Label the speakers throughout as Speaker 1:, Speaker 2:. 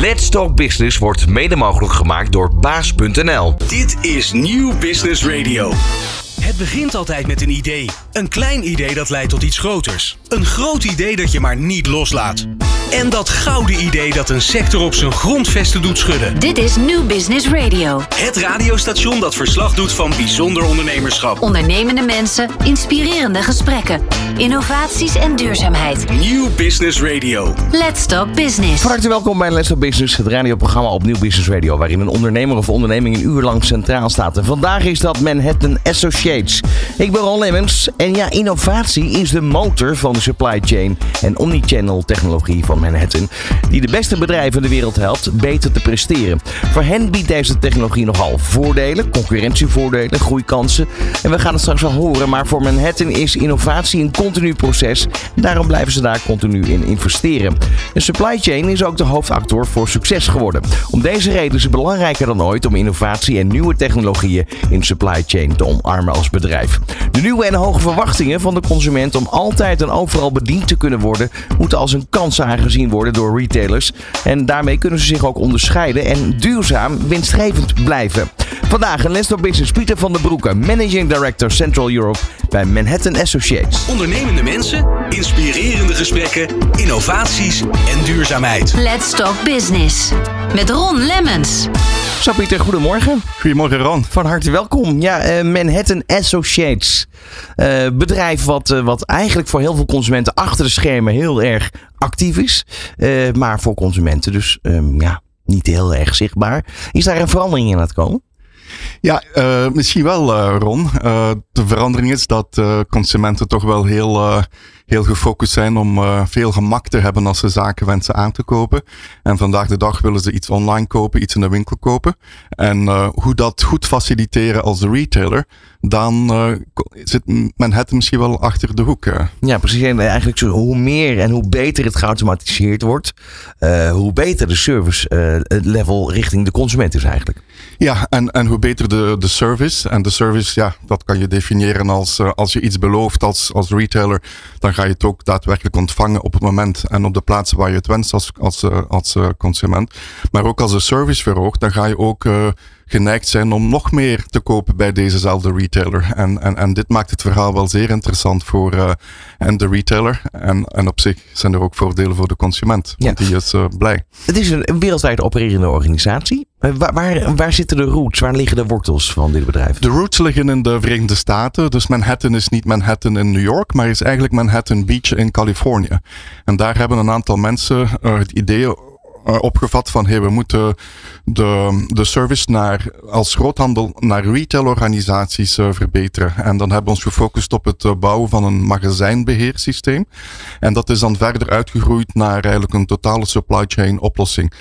Speaker 1: Let's Talk Business wordt mede mogelijk gemaakt door baas.nl.
Speaker 2: Dit is Nieuw Business Radio. Het begint altijd met een idee. Een klein idee dat leidt tot iets groters. Een groot idee dat je maar niet loslaat. En dat gouden idee dat een sector op zijn grondvesten doet schudden.
Speaker 3: Dit is New Business Radio.
Speaker 2: Het radiostation dat verslag doet van bijzonder ondernemerschap.
Speaker 3: Ondernemende mensen, inspirerende gesprekken, innovaties en duurzaamheid.
Speaker 2: Nieuw Business Radio.
Speaker 3: Let's Talk Business.
Speaker 1: Van harte welkom bij Let's Talk Business, het radioprogramma op Nieuw Business Radio, waarin een ondernemer of onderneming een uur lang centraal staat. En vandaag is dat Manhattan Associates. Ik ben Ron Lemmens en ja, innovatie is de motor van de supply chain en omnichannel technologie van Manhattan, die de beste bedrijven in de wereld helpt beter te presteren. Voor hen biedt deze technologie nogal voordelen, concurrentievoordelen, groeikansen. En we gaan het straks wel horen, maar voor Manhattan is innovatie een continu proces. Daarom blijven ze daar continu in investeren. De supply chain is ook de hoofdactor voor succes geworden. Om deze reden is het belangrijker dan ooit om innovatie en nieuwe technologieën in supply chain te omarmen als bedrijf. De nieuwe en hoge verwachtingen van de consument om altijd en overal bediend te kunnen worden, moeten als een kans aangezien worden door retailers. En daarmee kunnen ze zich ook onderscheiden en duurzaam winstgevend blijven. Vandaag een Les door Business Pieter van der Broeke, Managing Director Central Europe bij Manhattan Associates.
Speaker 2: Ondernemende mensen, inspirerende gesprekken, innovaties en duurzaamheid.
Speaker 3: Let's Talk Business. Met Ron Lemmens.
Speaker 1: Zo Pieter, goedemorgen.
Speaker 4: Goedemorgen Ron.
Speaker 1: Van harte welkom. Ja, eh, Manhattan Associates. Eh, bedrijf wat, eh, wat eigenlijk voor heel veel consumenten achter de schermen heel erg actief is. Eh, maar voor consumenten dus ehm, ja, niet heel erg zichtbaar. Is daar een verandering in aan het komen?
Speaker 4: Ja, eh, misschien wel eh, Ron. Eh, de verandering is dat consumenten toch wel heel, heel gefocust zijn om veel gemak te hebben als ze zaken wensen aan te kopen. En vandaag de dag willen ze iets online kopen, iets in de winkel kopen. En hoe dat goed faciliteren als retailer, dan eh, zit Manhattan misschien wel achter de hoek. eh.
Speaker 1: Ja, precies. En eigenlijk zo, hoe meer en hoe beter het geautomatiseerd wordt, eh, hoe beter de service eh, level richting de consument is eigenlijk.
Speaker 4: Ja, en, en hoe beter de, de service. En de service, ja, dat kan je definiëren als als je iets belooft als, als retailer, dan ga je het ook daadwerkelijk ontvangen op het moment en op de plaatsen waar je het wenst als, als, als consument. Maar ook als de service verhoogt, dan ga je ook geneigd zijn om nog meer te kopen bij dezezelfde retailer. En, en, en dit maakt het verhaal wel zeer interessant voor eh, en de retailer. En, en op zich zijn er ook voordelen voor de consument, want die is eh, blij.
Speaker 1: Het is een, wereldwijd opererende organisatie. Eh, Waar, waar, waar zitten de roots? Waar liggen de wortels van dit bedrijf?
Speaker 4: De roots liggen in de Verenigde Staten. Dus Manhattan is niet Manhattan in New York, maar is eigenlijk Manhattan Beach in Californië. En daar hebben een aantal mensen het idee eh, opgevat van hey, we moeten de, de service naar, als groothandel naar retailorganisaties eh, verbeteren. En dan hebben we ons gefocust op het eh, bouwen van een magazijnbeheersysteem. En dat is dan verder uitgegroeid naar eigenlijk een totale supply chain oplossing.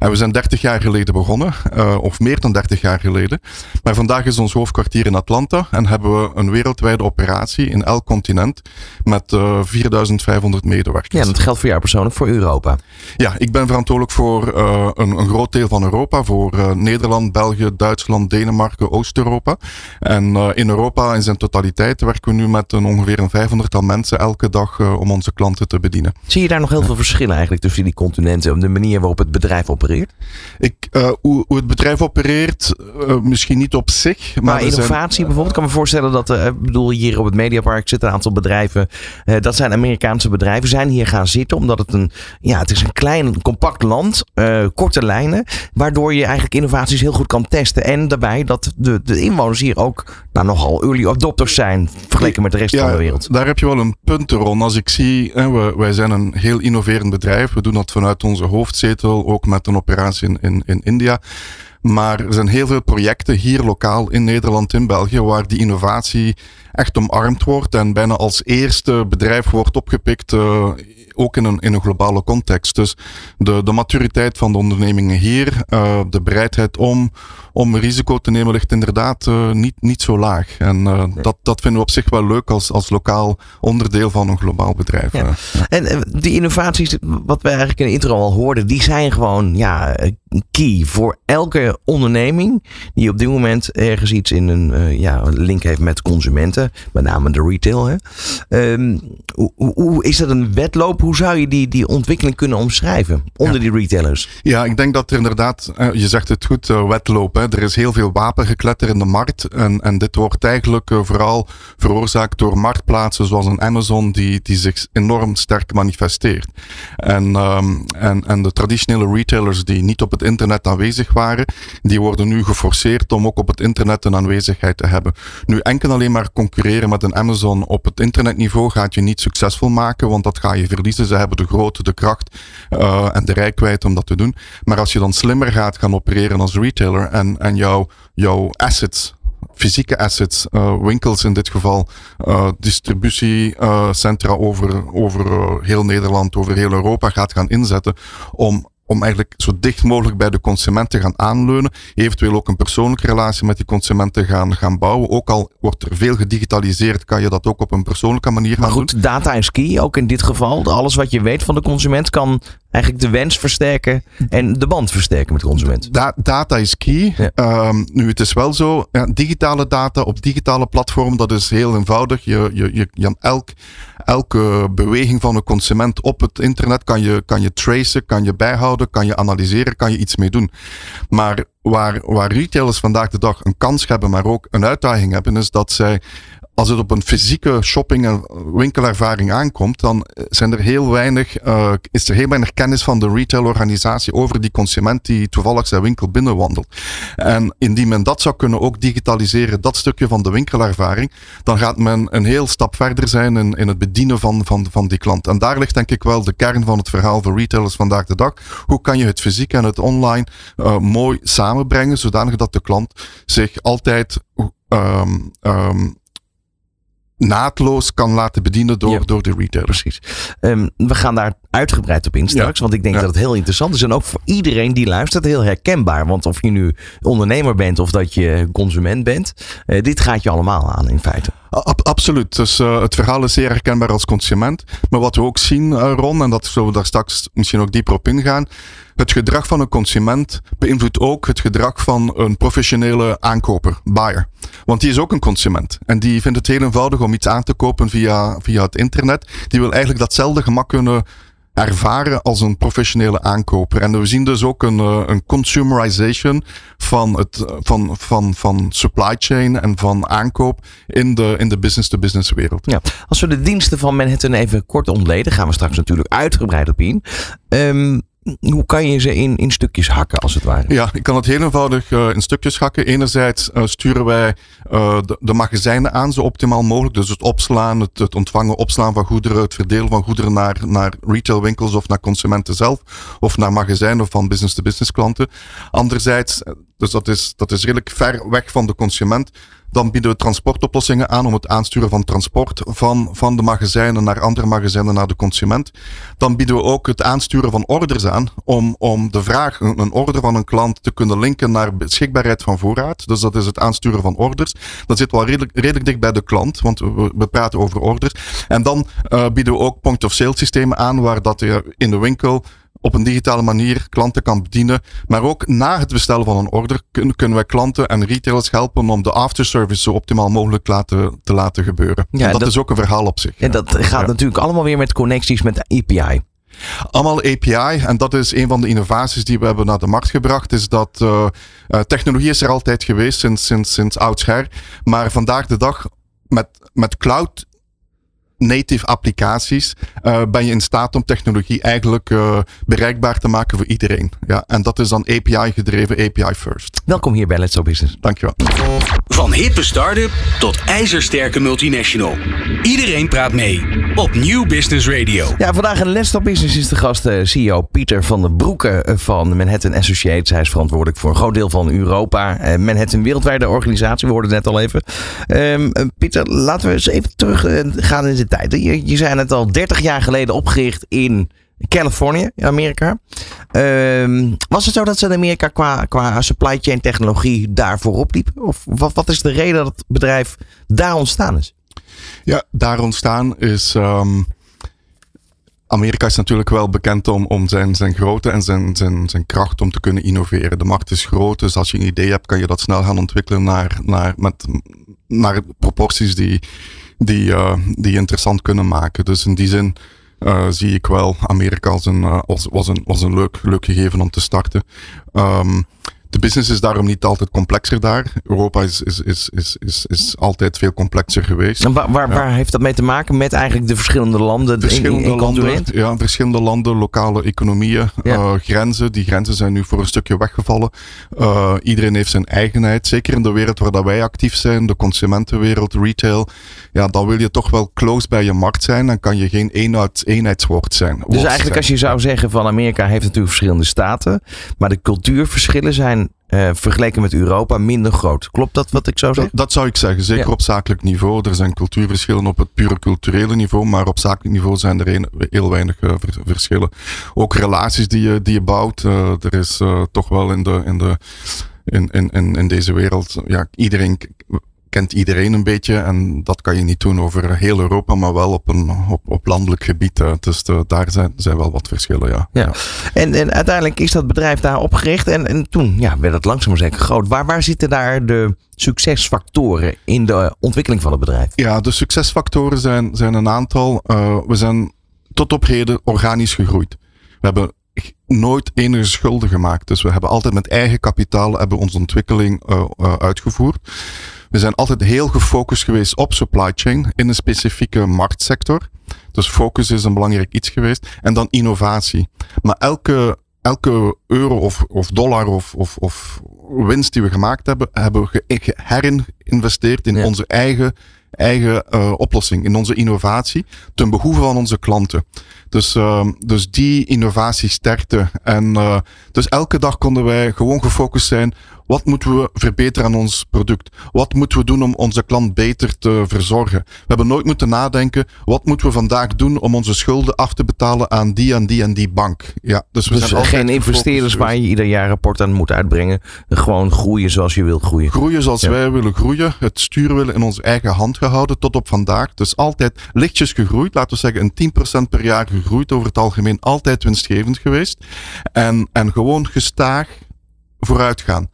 Speaker 4: En we zijn 30 jaar geleden begonnen, eh, of meer dan 30 jaar geleden. Maar vandaag is ons hoofdkwartier in Atlanta en hebben we een wereldwijde operatie in elk continent met eh 4500 medewerkers.
Speaker 1: Ja, dat geldt voor jou persoonlijk, voor Europa.
Speaker 4: Ja, ik ben verantwoordelijk voor eh, een, een groot deel van Europa. Voor eh, Nederland, België, Duitsland, Denemarken, Oost-Europa. En eh, in Europa in zijn totaliteit werken we nu met een ongeveer een 500 mensen elke dag eh, om onze klanten te bedienen.
Speaker 1: Zie je daar nog heel veel verschillen eigenlijk tussen die continenten? Om de manier waarop het bedrijf opereert?
Speaker 4: Ik, eh, hoe, hoe het bedrijf opereert, eh, misschien niet op zich. Maar
Speaker 1: Maar
Speaker 4: we zijn-
Speaker 1: innovatie bijvoorbeeld. Ik kan me voorstellen dat, eh, ik bedoel, hier op het Mediapark zitten een aantal bedrijven. dat zijn Amerikaanse bedrijven. Zijn hier gaan zitten omdat het een, ja, het is een klein, compact land. korte lijnen. Waardoor je eigenlijk innovaties heel goed kan testen. En daarbij dat de, de inwoners hier ook nou, nogal early adopters zijn. Vergeleken met de rest van de wereld.
Speaker 4: Daar heb je wel een punt, Ron. Als ik zie, hè, wij zijn een heel innoverend bedrijf. We doen dat vanuit onze hoofdzetel, ook met een operatie in, in, in India. Maar er zijn heel veel projecten hier lokaal in Nederland, in België, waar die innovatie echt omarmd wordt en bijna als eerste bedrijf wordt opgepikt, eh, ook in een, in een globale context. Dus de, de maturiteit van de ondernemingen hier, eh, de bereidheid om, om risico te nemen, ligt inderdaad eh, niet, niet zo laag. En dat, dat vinden we op zich wel leuk als, als lokaal onderdeel van een globaal bedrijf.
Speaker 1: Ja. En die innovaties, wat we eigenlijk in de intro al hoorden, die zijn gewoon ja, key voor elke fysieke onderneming die op dit moment ergens iets in een uh, ja, link heeft met consumenten, met name de retail. Hè? Ehm, hoe, hoe, is dat een wedloop? Hoe zou je die, die ontwikkeling kunnen omschrijven onder die retailers?
Speaker 4: Ja, ik denk dat er inderdaad, uh, je zegt het goed, uh, wedloop. Hè? Er is heel veel wapengekletter in de markt en, en dit wordt eigenlijk vooral veroorzaakt door marktplaatsen zoals een Amazon die, die zich enorm sterk manifesteert. En, um, en, en de traditionele retailers die niet op het internet aanwezig waren, die worden nu geforceerd om ook op het internet een aanwezigheid te hebben. Nu enkel alleen maar concurreren met een Amazon op het internetniveau gaat je niet succesvol maken, want dat ga je verliezen. Ze hebben de grootte, de kracht uh, en de rijkwijde om dat te doen. Maar als je dan slimmer gaat gaan opereren als retailer en, en jouw, jouw assets fysieke assets, uh, winkels in dit geval, uh, distributiecentra over, over heel Nederland, over heel Europa gaat gaan inzetten om om eigenlijk zo dicht mogelijk bij de consument te gaan aanleunen. Eventueel ook een persoonlijke relatie met die consument te gaan, gaan bouwen. Ook al wordt er veel gedigitaliseerd, kan je dat ook op een persoonlijke manier
Speaker 1: maar
Speaker 4: gaan
Speaker 1: goed,
Speaker 4: doen.
Speaker 1: data is key, ook in dit geval. Alles wat je weet van de consument kan eigenlijk de wens versterken en de band versterken met de consument.
Speaker 4: Da data is key. Ja. Um, nu, het is wel zo, ja, digitale data op digitale platformen, dat is heel eenvoudig. Je, je, je, je elk, elke beweging van een consument op het internet kan je, kan je tracen, kan je bijhouden, kan je analyseren, kan je iets mee doen. Maar waar, waar retailers vandaag de dag een kans hebben, maar ook een uitdaging hebben, is dat zij als het op een fysieke shopping- en winkelervaring aankomt, dan zijn er heel weinig, uh, is er heel weinig kennis van de retailorganisatie over die consument die toevallig zijn winkel binnenwandelt. En indien men dat zou kunnen ook digitaliseren, dat stukje van de winkelervaring, dan gaat men een heel stap verder zijn in, in het bedienen van, van, van die klant. En daar ligt denk ik wel de kern van het verhaal voor retailers vandaag de dag. Hoe kan je het fysiek en het online uh, mooi samenbrengen, zodanig dat de klant zich altijd um, um, naadloos kan laten bedienen door, ja. door de retailer.
Speaker 1: Precies. Um, we gaan daar uitgebreid op in straks, ja. want ik denk ja. dat het heel interessant is. En ook voor iedereen die luistert heel herkenbaar. Want of je nu ondernemer bent of dat je consument bent, uh, dit gaat je allemaal aan in feite.
Speaker 4: Ab absoluut. Dus uh, het verhaal is zeer herkenbaar als consument. Maar wat we ook zien, uh, Ron, en dat zullen we daar straks misschien ook dieper op ingaan. Het gedrag van een consument beïnvloedt ook het gedrag van een professionele aankoper, buyer. Want die is ook een consument. En die vindt het heel eenvoudig om iets aan te kopen via, via het internet. Die wil eigenlijk datzelfde gemak kunnen ervaren als een professionele aankoper. En we zien dus ook een, een consumerization van, het, van, van, van supply chain en van aankoop in de, in de business-to-business wereld.
Speaker 1: Ja, als we de diensten van Manhattan even kort ontleden, gaan we straks natuurlijk uitgebreid op in. Um, hoe kan je ze in, in stukjes hakken, als het ware?
Speaker 4: Ja, ik kan het heel eenvoudig uh, in stukjes hakken. Enerzijds uh, sturen wij uh, de, magazijnen aan zo optimaal mogelijk. Dus het opslaan, het, ontvangen, opslaan van goederen, het verdelen van goederen naar, naar retailwinkels of naar consumenten zelf. Of naar magazijnen van business-to-business klanten. Anderzijds, dus dat is, dat is redelijk ver weg van de consument. Dan bieden we transportoplossingen aan om het aansturen van transport van, van de magazijnen naar andere magazijnen naar de consument. Dan bieden we ook het aansturen van orders aan om, om de vraag, een order van een klant te kunnen linken naar beschikbaarheid van voorraad. Dus dat is het aansturen van orders. Dat zit wel redelijk, redelijk dicht bij de klant, want we, praten over orders. En dan uh, bieden we ook point-of-sale systemen aan waar dat je in de winkel op een digitale manier klanten kan bedienen. Maar ook na het bestellen van een order kunnen, kunnen wij klanten en retailers helpen om de afterservice zo optimaal mogelijk laten, te laten gebeuren. Ja, dat, dat, is ook een verhaal op zich.
Speaker 1: En dat gaat ja. natuurlijk allemaal weer met connecties met de API.
Speaker 4: Allemaal API. En dat is een van de innovaties die we hebben naar de markt gebracht. Is dat uh, uh, technologie is er altijd geweest sinds, sinds, sinds oudsher. Maar vandaag de dag met, met cloud native applicaties uh, ben je in staat om technologie eigenlijk uh, bereikbaar te maken voor iedereen. Ja, en dat is dan API gedreven, API first.
Speaker 1: Welkom hier bij Let's Go Business.
Speaker 4: Dankjewel.
Speaker 2: Van hippe start-up tot ijzersterke multinational. Iedereen praat mee op New Business Radio.
Speaker 1: Ja, vandaag in Let's Go Business is de gast uh, CEO Pieter van den Broeke van Manhattan Associates. Hij is verantwoordelijk voor een groot deel van Europa. Uh, Manhattan wereldwijde organisatie, we hoorden het net al even. Um, Pieter, laten we eens even terug gaan in de Je, je het al 30 jaar geleden opgericht in Californië, in Amerika. Um, was het zo dat ze in Amerika qua, qua supply chain technologie daar voorop liepen? Of wat, wat is de reden dat het bedrijf daar ontstaan is?
Speaker 4: Ja, daar ontstaan is. Um, Amerika is natuurlijk wel bekend om, om zijn, zijn grootte en zijn, zijn, zijn kracht om te kunnen innoveren. De markt is groot, dus als je een idee hebt, kan je dat snel gaan ontwikkelen naar, naar, met, naar proporties die, die, uh, die interessant kunnen maken. Dus in die zin uh, zie ik wel Amerika als een, uh, als, was een, was een leuk, leuk gegeven om te starten. Um, de business is daarom niet altijd complexer daar. Europa is, is, is, is, is, is altijd veel complexer geweest.
Speaker 1: En waar, waar, ja. waar, heeft dat mee te maken met eigenlijk de verschillende landen?
Speaker 4: Verschillende
Speaker 1: in, in
Speaker 4: landen, ja, verschillende landen, lokale economieën, ja. uh, grenzen. Die grenzen zijn nu voor een stukje weggevallen. Uh, iedereen heeft zijn eigenheid. Zeker in de wereld waar dat wij actief zijn, de consumentenwereld, retail. Ja, dan wil je toch wel close bij je markt zijn. Dan kan je geen eenheid, eenheidswoord zijn.
Speaker 1: Dus eigenlijk als je zou zeggen van Amerika heeft natuurlijk verschillende staten. Maar de cultuurverschillen zijn uh, vergeleken met Europa minder groot. Klopt dat wat ik zou zeggen?
Speaker 4: Dat, dat zou ik zeggen, zeker ja. op zakelijk niveau. Er zijn cultuurverschillen op het pure culturele niveau, maar op zakelijk niveau zijn er een, heel weinig uh, verschillen. Ook relaties die je, die je bouwt. Uh, er is toch wel in, de, in, de, in, in, in deze wereld, ja, iedereen kent iedereen een beetje. En dat kan je niet doen over heel Europa, maar wel op, een, op, op landelijk gebied. Dus de, daar zijn, zijn wel wat verschillen, ja.
Speaker 1: ja. ja. En, en uiteindelijk is dat bedrijf daar opgericht. En, en toen ja, werd het langzaam maar zeker groot. Waar, waar zitten daar de succesfactoren in de ontwikkeling van het bedrijf?
Speaker 4: Ja, de succesfactoren zijn, zijn een aantal. Uh, we zijn tot op heden organisch gegroeid. We hebben nooit enige schulden gemaakt. Dus we hebben altijd met eigen kapitaal hebben onze ontwikkeling uh, uh, uitgevoerd. We zijn altijd heel gefocust geweest op supply chain in een specifieke marktsector. Dus focus is een belangrijk iets geweest. En dan innovatie. Maar elke, elke euro of, of dollar of, of, of winst die we gemaakt hebben, hebben we geherinvesteerd in ja. onze eigen, eigen uh, oplossing, in onze innovatie, ten behoeve van onze klanten. Dus, uh, dus die innovatie sterkte. En uh, dus elke dag konden wij gewoon gefocust zijn wat moeten we verbeteren aan ons product? Wat moeten we doen om onze klant beter te verzorgen? We hebben nooit moeten nadenken, wat moeten we vandaag doen om onze schulden af te betalen aan die en die en die bank? Ja,
Speaker 1: dus we dus zijn geen investeerders waar je ieder jaar rapport aan moet uitbrengen. Gewoon groeien zoals je wilt groeien.
Speaker 4: Groeien zoals ja. wij willen groeien. Het stuur willen in onze eigen hand gehouden tot op vandaag. Dus altijd lichtjes gegroeid. Laten we zeggen een 10% per jaar gegroeid. Over het algemeen altijd winstgevend geweest. En, en gewoon gestaag vooruit gaan.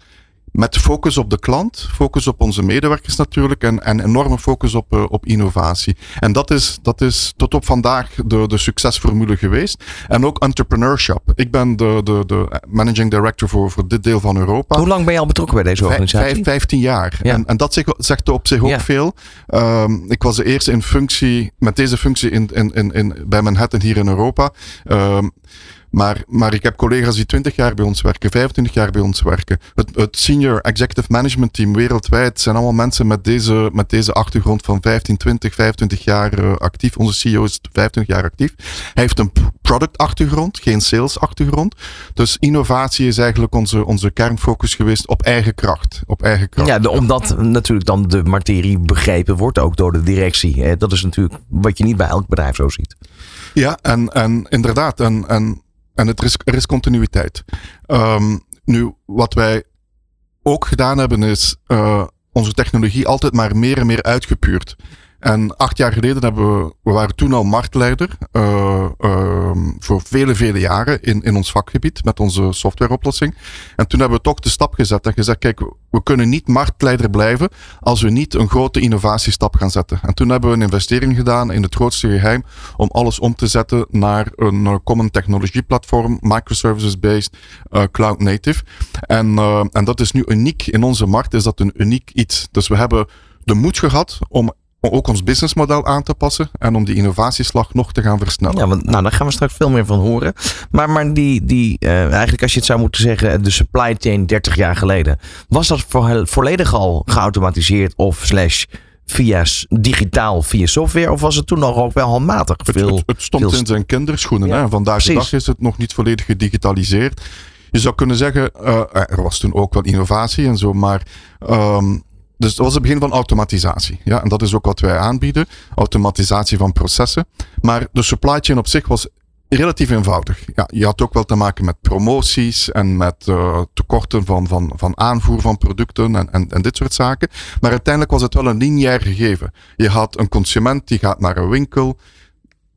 Speaker 4: Met focus op de klant, focus op onze medewerkers natuurlijk en, en enorme focus op, uh, op innovatie. En dat is, dat is tot op vandaag de, de succesformule geweest. En ook entrepreneurship. Ik ben de, de, de managing director voor, voor dit deel van Europa.
Speaker 1: Hoe lang ben je al betrokken bij deze organisatie?
Speaker 4: Vijf, vijftien jaar. Ja. En, en dat zegt, zegt op zich ook ja. veel. Um, ik was de eerste in functie, met deze functie in, in, in, in, bij Manhattan hier in Europa. Um, maar, maar ik heb collega's die 20 jaar bij ons werken, 25 jaar bij ons werken. Het, het senior executive management team wereldwijd zijn allemaal mensen met deze, met deze achtergrond van 15, 20, 25 jaar uh, actief. Onze CEO is 25 jaar actief. Hij heeft een product achtergrond, geen sales achtergrond. Dus innovatie is eigenlijk onze, onze kernfocus geweest op eigen kracht. Op eigen kracht.
Speaker 1: Ja, omdat natuurlijk dan de materie begrepen wordt ook door de directie. Dat is natuurlijk wat je niet bij elk bedrijf zo ziet.
Speaker 4: Ja, en, en inderdaad. En, en en het is, er is continuïteit. Um, nu, wat wij ook gedaan hebben, is uh, onze technologie altijd maar meer en meer uitgepuurd. En acht jaar geleden hebben we, we waren toen al marktleider uh, uh, voor vele, vele jaren in, in ons vakgebied met onze softwareoplossing. En toen hebben we toch de stap gezet en gezegd, kijk, we kunnen niet marktleider blijven als we niet een grote innovatiestap gaan zetten. En toen hebben we een investering gedaan in het grootste geheim om alles om te zetten naar een common technology platform, microservices-based, uh, cloud native. En, en dat is nu uniek in onze markt, is dat een uniek iets. Dus we hebben de moed gehad om ook ons businessmodel aan te passen en om die innovatieslag nog te gaan versnellen.
Speaker 1: Ja, want nou, daar gaan we straks veel meer van horen. Maar, maar die, die uh, eigenlijk als je het zou moeten zeggen, de supply chain 30 jaar geleden, was dat vo volledig al geautomatiseerd of slash via digitaal, via software? Of was het toen nog ook wel handmatig?
Speaker 4: Het,
Speaker 1: veel,
Speaker 4: het, het stond veel... in zijn kinderschoenen. Ja, hè? Vandaag de dag is het nog niet volledig gedigitaliseerd. Je zou kunnen zeggen, uh, er was toen ook wel innovatie en zo, maar um, dus dat was het begin van automatisatie. Ja, en dat is ook wat wij aanbieden. Automatisatie van processen. Maar de supply chain op zich was relatief eenvoudig. Ja, je had ook wel te maken met promoties en met uh, tekorten van, van, van aanvoer van producten en, en, en dit soort zaken. Maar uiteindelijk was het wel een lineair gegeven. Je had een consument die gaat naar een winkel,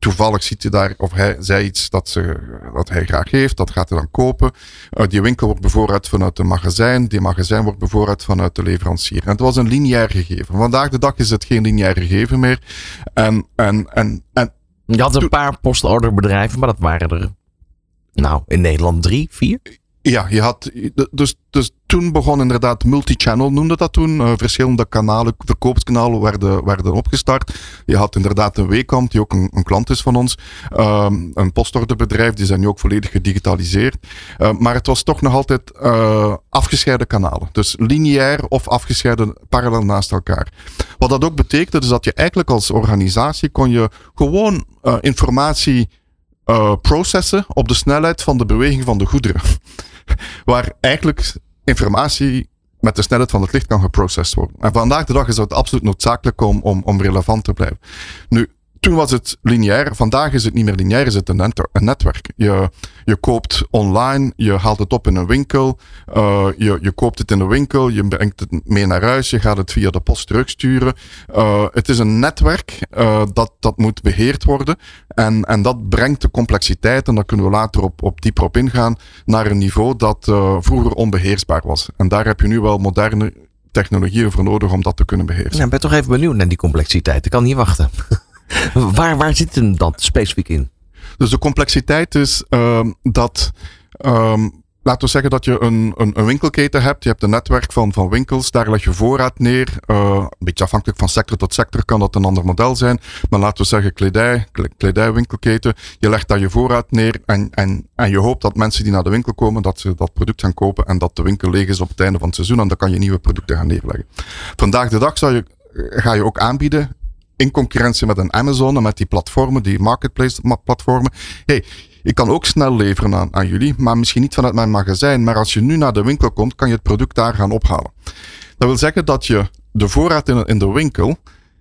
Speaker 4: toevallig ziet hij daar, of hij zei iets dat, ze, dat hij graag heeft, dat gaat hij dan kopen. Uh, die winkel wordt bevoorraad vanuit een magazijn, die magazijn wordt bevoorraad vanuit de leverancier. En het was een lineair gegeven. Vandaag de dag is het geen lineair gegeven meer. En, en, en, en
Speaker 1: je had een paar postorderbedrijven, maar dat waren er, nou, in Nederland drie, vier?
Speaker 4: Ja, je had, dus, dus toen begon inderdaad multi-channel, noemde dat toen. Uh, verschillende kanalen, verkoopskanalen werden, werden opgestart. Je had inderdaad een Weekant, die ook een, een klant is van ons. Um, een postorderbedrijf, die zijn nu ook volledig gedigitaliseerd. Uh, maar het was toch nog altijd uh, afgescheiden kanalen. Dus lineair of afgescheiden parallel naast elkaar. Wat dat ook betekende, is dat je eigenlijk als organisatie kon je gewoon informatie processen op de snelheid van de beweging van de goederen. Waar eigenlijk informatie met de snelheid van het licht kan geprocessed worden. En vandaag de dag is het absoluut noodzakelijk om, om, om relevant te blijven. Nu, toen was het lineair. Vandaag is het niet meer lineair, is het een, netwerk. Je, je koopt online, je haalt het op in een winkel, uh, je, je koopt het in een winkel, je brengt het mee naar huis, je gaat het via de post terugsturen. Uh, het is een netwerk uh, dat, dat moet beheerd worden. En, en dat brengt de complexiteit, en daar kunnen we later op, op dieper op ingaan, naar een niveau dat vroeger onbeheersbaar was. En daar heb je nu wel moderne technologieën voor nodig om dat te kunnen beheersen.
Speaker 1: Ja, ik ben toch even benieuwd naar die complexiteit. Ik kan niet wachten. waar, waar zit hem dan specifiek in?
Speaker 4: Dus de complexiteit is um, dat. Um, laten we zeggen dat je een, een, een, winkelketen hebt. Je hebt een netwerk van, van winkels. Daar leg je voorraad neer. Uh, een beetje afhankelijk van sector tot sector kan dat een ander model zijn. Maar laten we zeggen kledij, kledijwinkelketen. Je legt daar je voorraad neer. En, en, en je hoopt dat mensen die naar de winkel komen, dat ze dat product gaan kopen. En dat de winkel leeg is op het einde van het seizoen. En dan kan je nieuwe producten gaan neerleggen. Vandaag de dag zou je, ga je ook aanbieden in concurrentie met een Amazon en met die platformen, die marketplace platformen. Hey, ik kan ook snel leveren aan, aan jullie, maar misschien niet vanuit mijn magazijn. Maar als je nu naar de winkel komt, kan je het product daar gaan ophalen. Dat wil zeggen dat je de voorraad in, in de winkel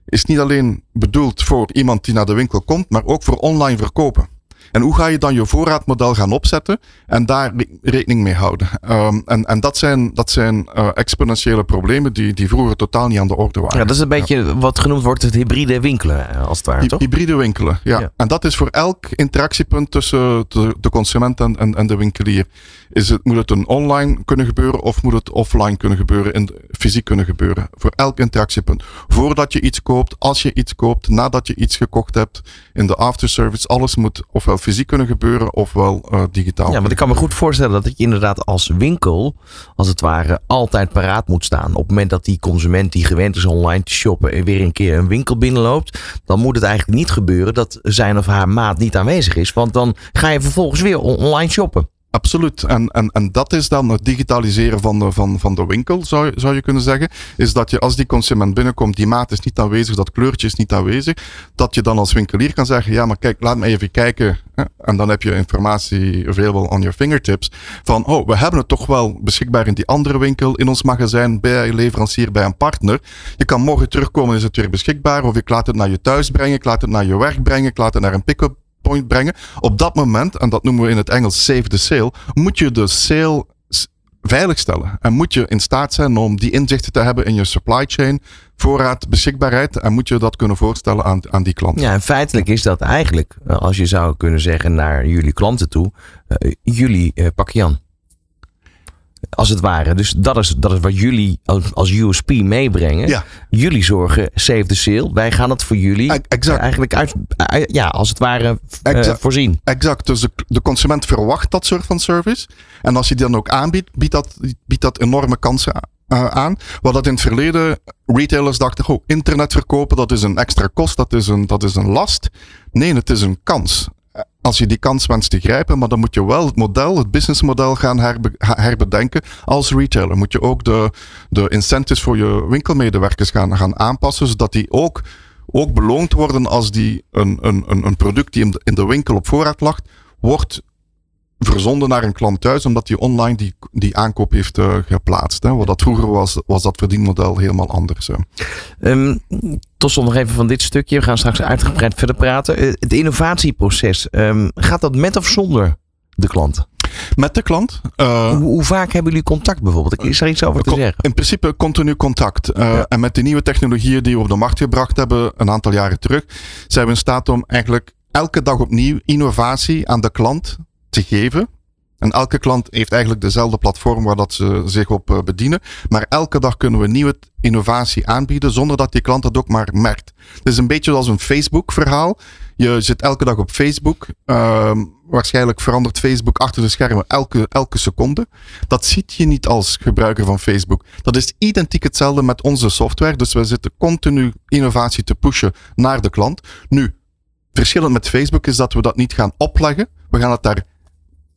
Speaker 4: is niet alleen bedoeld voor iemand die naar de winkel komt, maar ook voor online verkopen. En hoe ga je dan je voorraadmodel gaan opzetten en daar rekening mee houden? Um, en, en dat zijn, dat zijn uh, exponentiële problemen die, die vroeger totaal niet aan de orde waren.
Speaker 1: Ja, dat is een beetje wat genoemd wordt het hybride winkelen, eh, als het ware, toch?
Speaker 4: Hybride winkelen, ja. ja. En dat is voor elk interactiepunt tussen de, de consument en, en, en de winkelier. Is het, moet het een online kunnen gebeuren of moet het offline kunnen gebeuren, in, fysiek kunnen gebeuren? Voor elk interactiepunt. Voordat je iets koopt, als je iets koopt, nadat je iets gekocht hebt, in de afterservice, alles moet ofwel fysiek kunnen gebeuren ofwel uh, digitaal.
Speaker 1: Ja, want ik kan me goed voorstellen dat je inderdaad als winkel, als het ware, altijd paraat moet staan. Op het moment dat die consument die gewend is online te shoppen en weer een keer een winkel binnenloopt, dan moet het eigenlijk niet gebeuren dat zijn of haar maat niet aanwezig is. Want dan ga je vervolgens weer online shoppen.
Speaker 4: Absoluut. En, en, en dat is dan het digitaliseren van de, van, van de winkel, zou, zou je kunnen zeggen. Is dat je als die consument binnenkomt, die maat is niet aanwezig, dat kleurtje is niet aanwezig. Dat je dan als winkelier kan zeggen, ja, maar kijk, laat me even kijken. En dan heb je informatie available on your fingertips. Van, oh, we hebben het toch wel beschikbaar in die andere winkel, in ons magazijn, bij een leverancier, bij een partner. Je kan morgen terugkomen, is het weer beschikbaar. Of ik laat het naar je thuis brengen, ik laat het naar je werk brengen, ik laat het naar een pick-up brengen. Op dat moment, en dat noemen we in het Engels save the sale, moet je de sale veiligstellen. En moet je in staat zijn om die inzichten te hebben in je supply chain, voorraad, beschikbaarheid. En moet je dat kunnen voorstellen aan, aan die klant.
Speaker 1: Ja, en feitelijk is dat eigenlijk, eh, als je zou kunnen zeggen naar jullie klanten toe, uh, jullie uh, pak Jan. Als het ware. Dus dat is, dat is wat jullie als, USP meebrengen.
Speaker 4: Ja.
Speaker 1: Jullie zorgen, save the sale. Wij gaan het voor jullie
Speaker 4: exact.
Speaker 1: eigenlijk uit, ja, als het ware exact. Uh, voorzien.
Speaker 4: Exact. Dus de, de, consument verwacht dat soort van service. En als je die dan ook aanbiedt, biedt dat, biedt dat enorme kansen uh, aan. Wat dat in het verleden retailers dachten, oh, internet verkopen, dat is een extra kost, dat is een, dat is een last. Nee, het is een kans als je die kans wenst te grijpen, maar dan moet je wel het model, het businessmodel gaan herbe herbedenken. Als retailer moet je ook de, de incentives voor je winkelmedewerkers gaan, gaan aanpassen, zodat die ook, ook beloond worden als die een, een, een product die in de, in de winkel op voorraad lag, wordt verzonden naar een klant thuis, omdat hij online die, die aankoop heeft uh, geplaatst. Hè. Wat dat vroeger was, was dat verdienmodel helemaal anders.
Speaker 1: Um, tot slot nog even van dit stukje. We gaan straks uitgebreid verder praten. Uh, het innovatieproces, um, gaat dat met of zonder de klant?
Speaker 4: Met de klant.
Speaker 1: Uh, hoe, hoe, vaak hebben jullie contact bijvoorbeeld? Is er iets over te zeggen?
Speaker 4: In principe continu contact. Uh, ja. En met de nieuwe technologieën die we op de markt gebracht hebben, een aantal jaren terug, zijn we in staat om eigenlijk elke dag opnieuw innovatie aan de klant te geven. En elke klant heeft eigenlijk dezelfde platform waar dat ze zich op eh, bedienen. Maar elke dag kunnen we nieuwe innovatie aanbieden zonder dat die klant dat ook maar merkt. Het is een beetje zoals een Facebook verhaal. Je zit elke dag op Facebook. Ehm, waarschijnlijk verandert Facebook achter de schermen elke, elke seconde. Dat ziet je niet als gebruiker van Facebook. Dat is identiek hetzelfde met onze software. Dus we zitten continu innovatie te pushen naar de klant. Nu, verschillend met Facebook is dat we dat niet gaan opleggen. We gaan het daar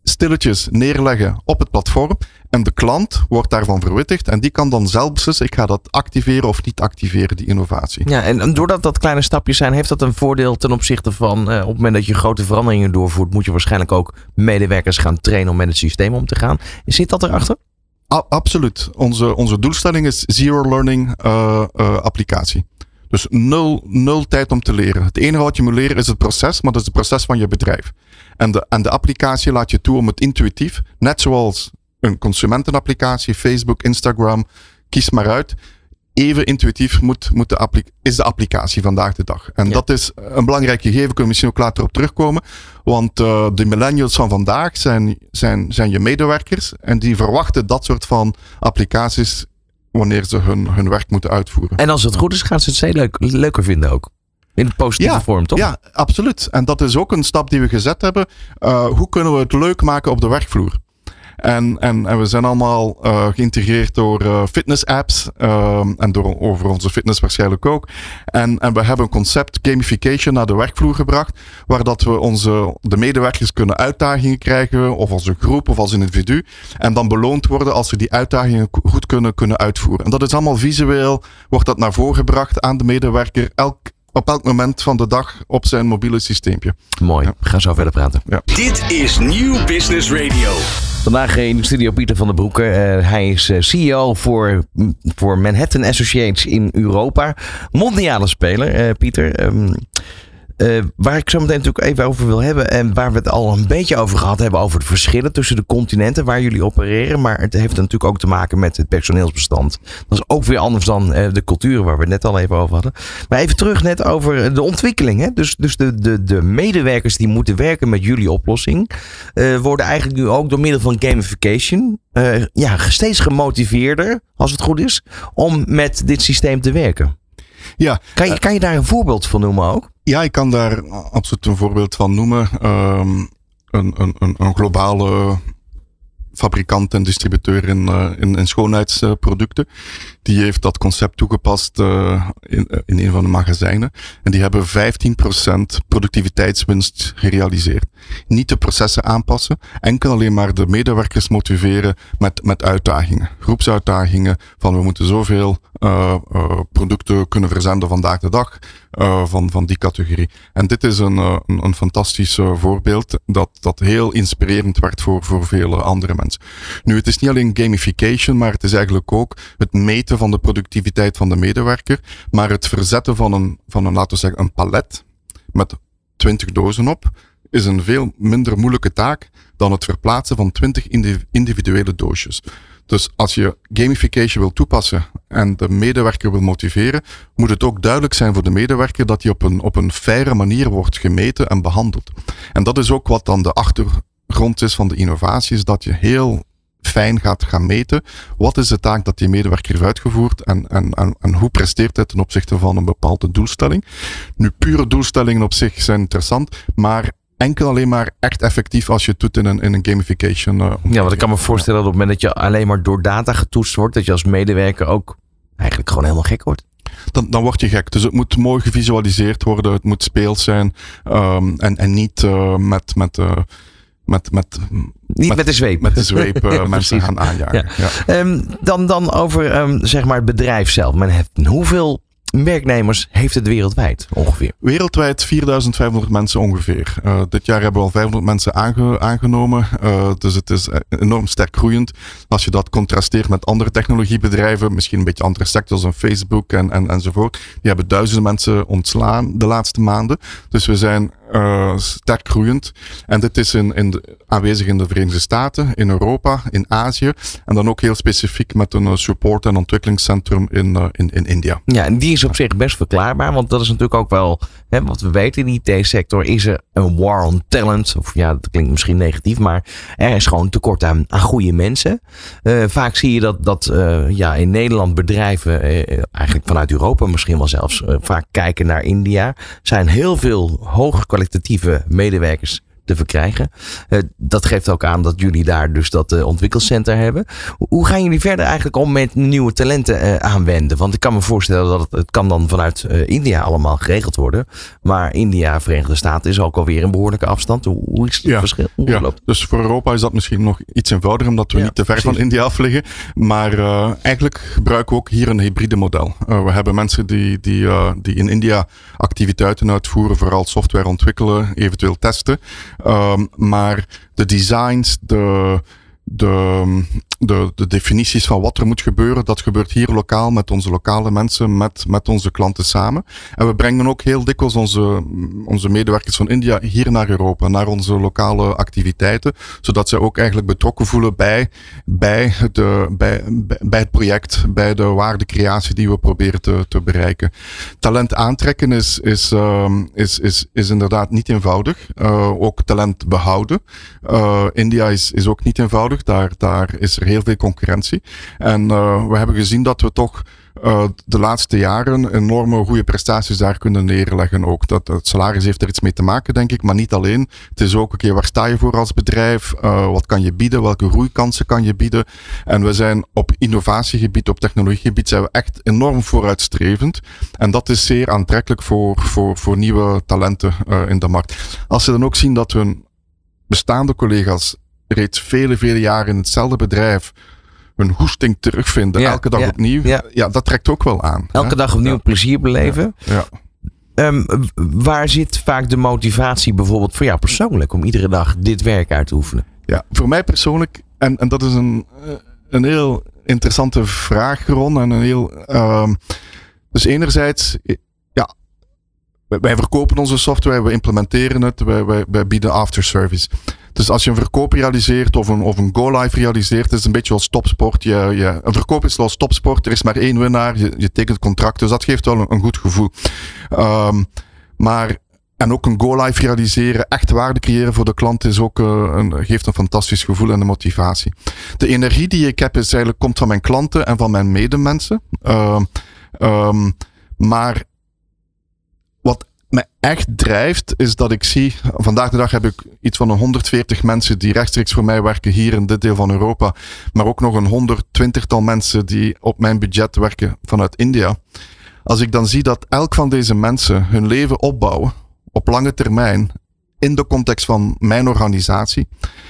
Speaker 4: stilletjes neerleggen op het platform. En de klant wordt daarvan verwittigd. En die kan dan zelf beslissen, ik ga dat activeren of niet activeren, die innovatie.
Speaker 1: Ja, en doordat dat kleine stapjes zijn, heeft dat een voordeel ten opzichte van eh, op het moment dat je grote veranderingen doorvoert, moet je waarschijnlijk ook medewerkers gaan trainen om met het systeem om te gaan. Zit dat erachter?
Speaker 4: A absoluut. Onze, onze doelstelling is zero learning uh, uh, applicatie. Dus nul, nul tijd om te leren. Het enige wat je moet leren is het proces, maar dat is het proces van je bedrijf. En de, en de applicatie laat je toe om het intuïtief, net zoals een consumentenapplicatie, Facebook, Instagram, kies maar uit. Even intuïtief moet, moet de is de applicatie vandaag de dag. En dat is een belangrijk gegeven, kunnen we misschien ook later op terugkomen. Want uh, de millennials van vandaag zijn, zijn, zijn je medewerkers en die verwachten dat soort van applicaties wanneer ze hun, hun werk moeten uitvoeren.
Speaker 1: En als het goed is, gaan ze het heel leuk, leuker vinden ook. In de positieve vorm, toch?
Speaker 4: Ja, absoluut. En dat is ook een stap die we gezet hebben. Uh, hoe kunnen we het leuk maken op de werkvloer? En, en, en we zijn allemaal uh, geïntegreerd door uh, fitness apps. Uh, en door over onze fitness waarschijnlijk ook. En, en we hebben een concept gamification naar de werkvloer gebracht. Waar dat we onze, de medewerkers kunnen uitdagingen krijgen. Of als een groep of als individu. En dan beloond worden als ze die uitdagingen goed kunnen, kunnen uitvoeren. En dat is allemaal visueel. Wordt dat naar voren gebracht aan de medewerker. Elk op elk moment van de dag op zijn mobiele systeempje.
Speaker 1: Mooi, ja. we gaan zo verder praten.
Speaker 2: Ja. Dit is Nieuw Business Radio.
Speaker 1: Vandaag in de studio Pieter van der Broeke. Uh, hij is uh, CEO voor, voor Manhattan Associates in Europa. Mondiale speler, uh, Pieter. Um, uh, waar ik zo meteen natuurlijk even over wil hebben. En waar we het al een beetje over gehad hebben. Over de verschillen tussen de continenten waar jullie opereren. Maar het heeft natuurlijk ook te maken met het personeelsbestand. Dat is ook weer anders dan uh, de culturen waar we het net al even over hadden. Maar even terug net over de ontwikkeling. Hè? Dus, dus de, de, de medewerkers die moeten werken met jullie oplossing. Uh, worden eigenlijk nu ook door middel van gamification. ja, steeds gemotiveerder, als het goed is. Om met dit systeem te werken.
Speaker 4: Ja,
Speaker 1: kan, je, kan je daar een voorbeeld van noemen ook?
Speaker 4: Ja, ik kan daar absoluut een voorbeeld van noemen. Um, een, een, een, globale fabrikant en distributeur in, uh, in, schoonheidsproducten. Die heeft dat concept toegepast uh, in, in een van de magazijnen. En die hebben 15% productiviteitswinst gerealiseerd. Niet de processen aanpassen, enkel alleen maar de medewerkers motiveren met, met uitdagingen. Groepsuitdagingen van we moeten zoveel producten kunnen verzenden vandaag de dag uh, van, van die categorie. En dit is een, een, een fantastisch voorbeeld dat, dat heel inspirerend werd voor, voor vele andere mensen. Nu, het is niet alleen gamification, maar het is eigenlijk ook het meten van de productiviteit van de medewerker, maar het verzetten van een, van een laten we zeggen, een palet met 20 dozen op, is een veel minder moeilijke taak dan het verplaatsen van 20 individuele doosjes. Dus als je gamification wil toepassen en de medewerker wil motiveren, moet het ook duidelijk zijn voor de medewerker dat hij op een, op een faire manier wordt gemeten en behandeld. En dat is ook wat dan de achtergrond is van de innovatie, dat je heel fijn gaat gaan meten. Wat is de taak dat die medewerker heeft uitgevoerd en, en, en, en hoe presteert hij ten opzichte van een bepaalde doelstelling? Nu, pure doelstellingen op zich zijn interessant, maar enkel alleen maar echt effectief als je het doet in een, in een gamification. Uh,
Speaker 1: ja, want ik kan me voorstellen dat op het moment dat je alleen maar door data getoetst wordt, dat je als medewerker ook eigenlijk gewoon helemaal gek wordt.
Speaker 4: Dan, dan word je gek. Dus het moet mooi gevisualiseerd worden, het moet speels zijn um, en, en niet uh, met. met uh, met, met,
Speaker 1: Niet met, met, de zweep.
Speaker 4: Met de zweep uh, mensen gaan aanjagen. Ja.
Speaker 1: Ja. Um, dan, dan over um, zeg maar het bedrijf zelf. Manhattan. Hoeveel werknemers heeft het wereldwijd ongeveer?
Speaker 4: Wereldwijd 4500 mensen ongeveer. Uh, dit jaar hebben we al 500 mensen aange aangenomen. Uh, dus het is enorm sterk groeiend. Als je dat contrasteert met andere technologiebedrijven, misschien een beetje andere sectors, een Facebook en, en, enzovoort. Die hebben duizenden mensen ontslaan de laatste maanden. Dus we zijn uh, sterk groeiend. En dit is in, in aanwezig in de Verenigde Staten, in Europa, in Azië. En dan ook heel specifiek met een support- en ontwikkelingscentrum in, uh, in, in India.
Speaker 1: Ja, en die is op zich best verklaarbaar. Want dat is natuurlijk ook wel, hè, wat we weten in de IT-sector, is er een war on talent. Of ja, dat klinkt misschien negatief, maar er is gewoon tekort aan, aan goede mensen. Vaak zie je dat, dat ja, in Nederland bedrijven, eigenlijk vanuit Europa misschien wel zelfs, vaak kijken naar India. zijn heel veel hoogkwalitatieve medewerkers te verkrijgen. Uh, dat geeft ook aan dat jullie daar dus dat uh, ontwikkelcenter hebben. Hoe gaan jullie verder eigenlijk om met nieuwe talenten uh, aanwenden? Want ik kan me voorstellen dat het, het kan dan vanuit India allemaal geregeld worden. Maar India, Verenigde Staten is ook alweer een behoorlijke afstand. Hoe, is het
Speaker 4: ja,
Speaker 1: verschil? Hoe
Speaker 4: ja. Dus voor Europa is dat misschien nog iets eenvoudiger omdat we ja, niet te ver precies. van India af liggen. Maar eigenlijk gebruiken we ook hier een hybride model. we hebben mensen die, die, die in India activiteiten uitvoeren, vooral software ontwikkelen, eventueel testen. Um, maar de designs, de, de, de, de definities van wat er moet gebeuren, dat gebeurt hier lokaal met onze lokale mensen, met, met onze klanten samen. En we brengen ook heel dikwijls onze, onze medewerkers van India hier naar Europa, naar onze lokale activiteiten, zodat zij ook eigenlijk betrokken voelen bij, bij, de, bij, bij het project, bij de waardecreatie die we proberen te, te bereiken. Talent aantrekken is, is, uh, is, is, is inderdaad niet eenvoudig. Uh, ook talent behouden. Uh, India is, is ook niet eenvoudig. Daar, daar is er heel veel concurrentie. En uh, we hebben gezien dat we toch uh, de laatste jaren enorme goede prestaties daar kunnen neerleggen ook. Dat, het salaris heeft er iets mee te maken, denk ik, maar niet alleen. Het is ook, oké, okay, waar sta je voor als bedrijf? Uh, wat kan je bieden? Welke groeikansen kan je bieden? En we zijn op innovatiegebied, op technologiegebied, zijn we echt enorm vooruitstrevend. En dat is zeer aantrekkelijk voor, voor, voor nieuwe talenten in de markt. Als ze dan ook zien dat hun bestaande collega's reeds vele, vele jaren in hetzelfde bedrijf hun hoesting terugvinden, ja, elke dag
Speaker 1: ja,
Speaker 4: opnieuw.
Speaker 1: Ja.
Speaker 4: ja. dat trekt ook wel aan.
Speaker 1: Elke
Speaker 4: hè?
Speaker 1: dag opnieuw plezier beleven.
Speaker 4: Ja.
Speaker 1: Um, waar zit vaak de motivatie bijvoorbeeld voor jou persoonlijk om iedere dag dit werk uit te oefenen?
Speaker 4: Ja, voor mij persoonlijk, en, en dat is een, een heel interessante vraag, Ron. En een heel. Um, dus enerzijds, ja, wij verkopen onze software, we implementeren het, wij, wij, wij bieden afterservice. Dus als je een verkoop realiseert of een, of een go-live realiseert, is het een beetje als topsport. Je, je, een verkoop is zoals topsport, er is maar één winnaar, je, je tekent contract, dus dat geeft wel een, goed gevoel. Um, maar en ook een go-live realiseren, echt waarde creëren voor de klant, is ook, een, geeft een fantastisch gevoel en een motivatie. De energie die ik heb, is eigenlijk, komt van mijn klanten en van mijn medemensen. Uh, um, maar wat mij echt drijft, is dat ik zie. Vandaag de dag heb ik iets van een 140 mensen die rechtstreeks voor mij werken hier in dit deel van Europa. Maar ook nog een 120-tal mensen die op mijn budget werken vanuit India. Als ik dan zie dat elk van deze mensen hun leven opbouwen op lange termijn in de context van mijn organisatie.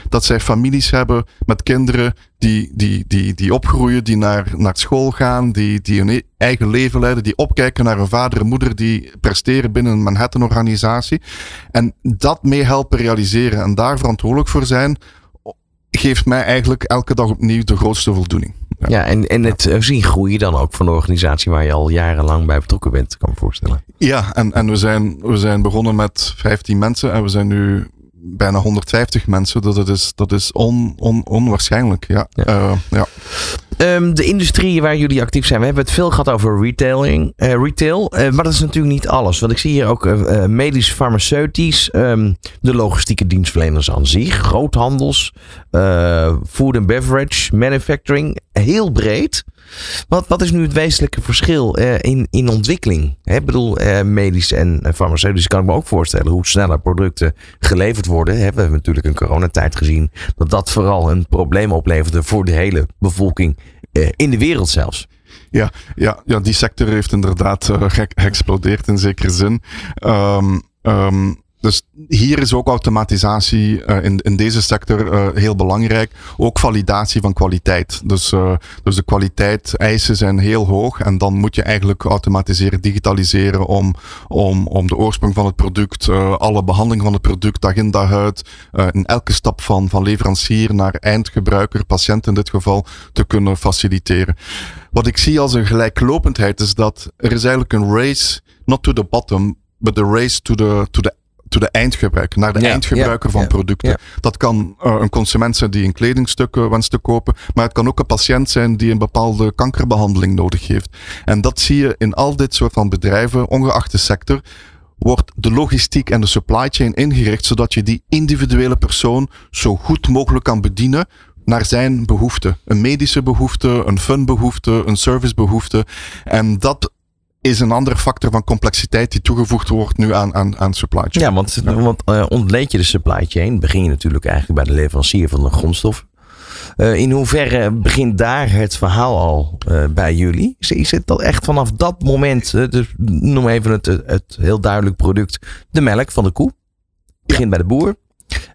Speaker 4: Dat zij families hebben met kinderen die, die, die, die opgroeien, die naar, naar school gaan, die, die hun eigen leven leiden, die opkijken naar een vader en moeder die presteren binnen een Manhattan-organisatie. En dat mee helpen realiseren en daar verantwoordelijk voor zijn, geeft mij eigenlijk elke dag opnieuw de grootste voldoening.
Speaker 1: Ja, ja en, en het uh, zien groeien dan ook van de organisatie waar je al jarenlang bij betrokken bent, kan ik me voorstellen.
Speaker 4: Ja, en, en we, zijn, we zijn begonnen met 15 mensen en we zijn nu bijna 150 mensen. Dus dat is, dat is on, on, onwaarschijnlijk. Ja.
Speaker 1: Ja.
Speaker 4: Uh, ja.
Speaker 1: Um, de industrie waar jullie actief zijn, we hebben het veel gehad over retailing, uh, retail. Uh, maar dat is natuurlijk niet alles. Want ik zie hier ook uh, medisch, farmaceutisch, um, de logistieke dienstverleners aan zich, groothandels, food and beverage, manufacturing. Heel breed. Wat, wat is nu het wezenlijke verschil uh, in, in ontwikkeling? Ik bedoel, uh, medisch en farmaceutisch kan ik me ook voorstellen hoe sneller producten geleverd worden. He, we hebben natuurlijk in coronatijd gezien dat dat vooral een probleem opleverde voor de hele bevolking in de wereld zelfs.
Speaker 4: Ja, ja, ja, die sector heeft inderdaad geëxplodeerd in zekere zin. Um, dus hier is ook automatisatie uh, in, in deze sector uh, heel belangrijk. Ook validatie van kwaliteit. Dus, uh, dus de kwaliteit eisen zijn heel hoog. En dan moet je eigenlijk automatiseren, digitaliseren om, om, om de oorsprong van het product, alle behandeling van het product, dag in dag uit, in elke stap van, van leverancier naar eindgebruiker, patiënt in dit geval, te kunnen faciliteren. Wat ik zie als een gelijklopendheid is dat er is eigenlijk een race, not to the bottom, but the race to the, to the to de eindgebruiker, naar de
Speaker 1: Ja,
Speaker 4: eindgebruiker
Speaker 1: ja,
Speaker 4: van
Speaker 1: ja,
Speaker 4: producten. Dat kan eh, een consument zijn die een kledingstuk eh, wenst te kopen, maar het kan ook een patiënt zijn die een bepaalde kankerbehandeling nodig heeft. En dat zie je in al dit soort van bedrijven, ongeacht de sector, wordt de logistiek en de supply chain ingericht zodat je die individuele persoon zo goed mogelijk kan bedienen naar zijn behoefte. Een medische behoefte, een funbehoefte, een servicebehoefte. En dat is een andere factor van complexiteit die toegevoegd wordt nu aan, aan, aan supply chain.
Speaker 1: Ja, want, want eh, ontleed je de supply chain, begin je natuurlijk eigenlijk bij de leverancier van de grondstof. Eh, in hoeverre begint daar het verhaal al eh, bij jullie? Is, is het al echt vanaf dat moment, dus noem even het, het heel duidelijk product, de melk van de koe. Begint bij de boer.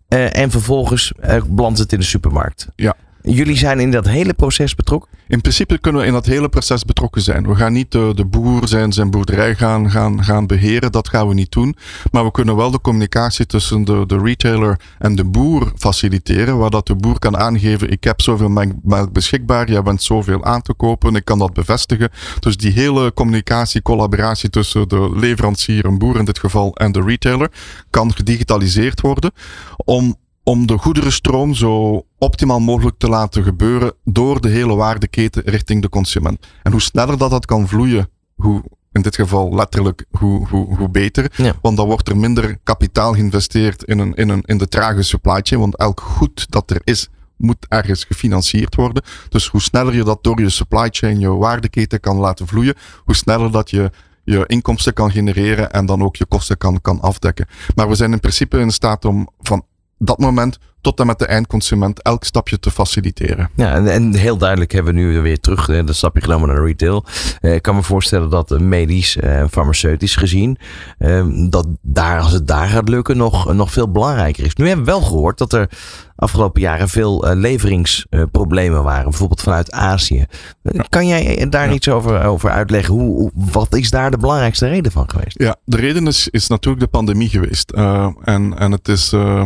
Speaker 1: En vervolgens belandt het in de supermarkt.
Speaker 4: Ja.
Speaker 1: Jullie zijn in dat hele proces betrokken?
Speaker 4: In principe kunnen we in dat hele proces betrokken zijn. We gaan niet de, de boer zijn, zijn boerderij gaan, gaan, gaan beheren. Dat gaan we niet doen. Maar we kunnen wel de communicatie tussen de, de retailer en de boer faciliteren. Waar dat de boer kan aangeven, ik heb zoveel melk melk beschikbaar. Jij bent zoveel aan te kopen. Ik kan dat bevestigen. Dus die hele communicatie, collaboratie tussen de leverancier, een boer in dit geval, en de retailer kan gedigitaliseerd worden. Om om de goederenstroom zo optimaal mogelijk te laten gebeuren door de hele waardeketen richting de consument. En hoe sneller dat dat kan vloeien, hoe in dit geval letterlijk, hoe, hoe, hoe beter.
Speaker 1: Ja.
Speaker 4: Want dan wordt er minder kapitaal geïnvesteerd in, een, in, een, in de trage supply chain. Want elk goed dat er is, moet ergens gefinancierd worden. Dus hoe sneller je dat door je supply chain, je waardeketen kan laten vloeien, hoe sneller dat je je inkomsten kan genereren en dan ook je kosten kan, kan afdekken. Maar we zijn in principe in staat om van dat moment tot en met de eindconsument elk stapje te faciliteren.
Speaker 1: Ja, en, en heel duidelijk hebben we nu weer terug eh, dat stapje genomen naar retail. Eh, ik kan me voorstellen dat eh, medisch en farmaceutisch gezien, eh, dat daar, als het daar gaat lukken, nog, nog veel belangrijker is. Nu hebben we wel gehoord dat er afgelopen jaren veel eh, leveringsproblemen waren, bijvoorbeeld vanuit Azië. Eh, Kan jij daar
Speaker 4: Ja. iets
Speaker 1: over, over uitleggen? Hoe, hoe- wat is daar de belangrijkste reden van geweest?
Speaker 4: Ja, de reden is, is natuurlijk de pandemie geweest. Uh, en, en het is. Uh,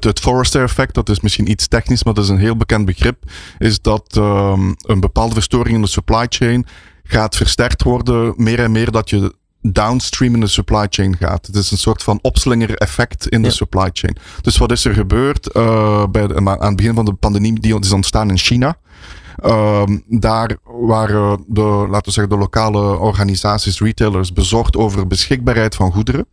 Speaker 4: het, het effect, dat is misschien iets technisch, maar dat is een heel bekend begrip, is dat um, een bepaalde verstoring in de supply chain gaat versterkt worden, meer en meer dat je downstream in de supply chain gaat. Het is een soort van opslinger effect in
Speaker 1: Ja.
Speaker 4: de supply chain. Dus wat is er gebeurd uh, bij de, aan het begin van de pandemie, die is ontstaan in China. Um, daar waren de, laten we zeggen, de lokale organisaties, retailers, bezorgd over beschikbaarheid van goederen.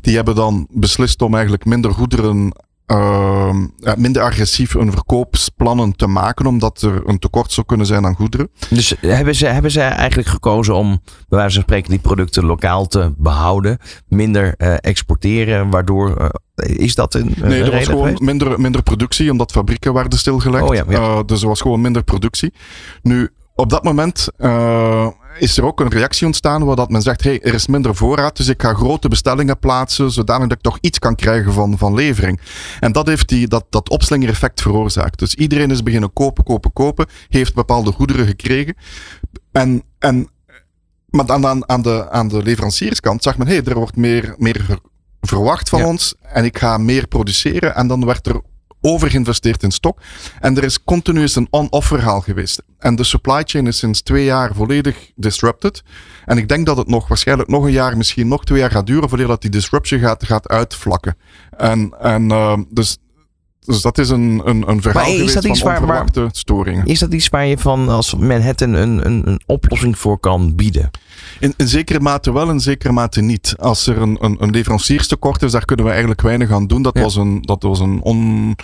Speaker 4: Die hebben dan beslist om eigenlijk minder goederen uh, ja, minder agressief hun verkoopsplannen te maken, omdat er een tekort zou kunnen zijn aan goederen.
Speaker 1: Dus hebben ze, hebben ze eigenlijk gekozen om, bij wijze van spreken, die producten lokaal te behouden, minder uh, exporteren, waardoor. Uh, is dat een.
Speaker 4: Nee, er was gewoon
Speaker 1: geweest?
Speaker 4: minder, minder productie, omdat fabrieken werden stilgelegd.
Speaker 1: Oh, ja, ja.
Speaker 4: Uh, dus er was gewoon minder productie. Nu, op dat moment uh, is er ook een reactie ontstaan waar dat men zegt, hey, er is minder voorraad, dus ik ga grote bestellingen plaatsen, zodanig dat ik toch iets kan krijgen van, van levering. En dat heeft die, dat, dat opslingereffect veroorzaakt. Dus iedereen is beginnen kopen, kopen, kopen, heeft bepaalde goederen gekregen. En, en, maar aan, aan, aan, de, aan de leverancierskant zag men, hey, er wordt meer, meer verwacht van
Speaker 1: Ja.
Speaker 4: ons en ik ga meer produceren. En dan werd er overgeïnvesteerd in stok. En er is continu een on-off verhaal geweest. En de supply chain is sinds twee jaar volledig disrupted. En ik denk dat het nog waarschijnlijk nog een jaar, misschien nog twee jaar gaat duren voordat dat die disruption gaat, gaat uitvlakken. En, en uh, dus, dus dat is een, een, een verhaal
Speaker 1: Maar is
Speaker 4: geweest
Speaker 1: dat iets
Speaker 4: van
Speaker 1: waar-
Speaker 4: storingen.
Speaker 1: Is dat iets waar je van als Manhattan een, een, een oplossing voor kan bieden?
Speaker 4: In, in zekere mate wel, in zekere mate niet. Als er een, een, een leverancierstekort is, daar kunnen we eigenlijk weinig aan doen. Dat
Speaker 1: Ja.
Speaker 4: was een, dat was een on,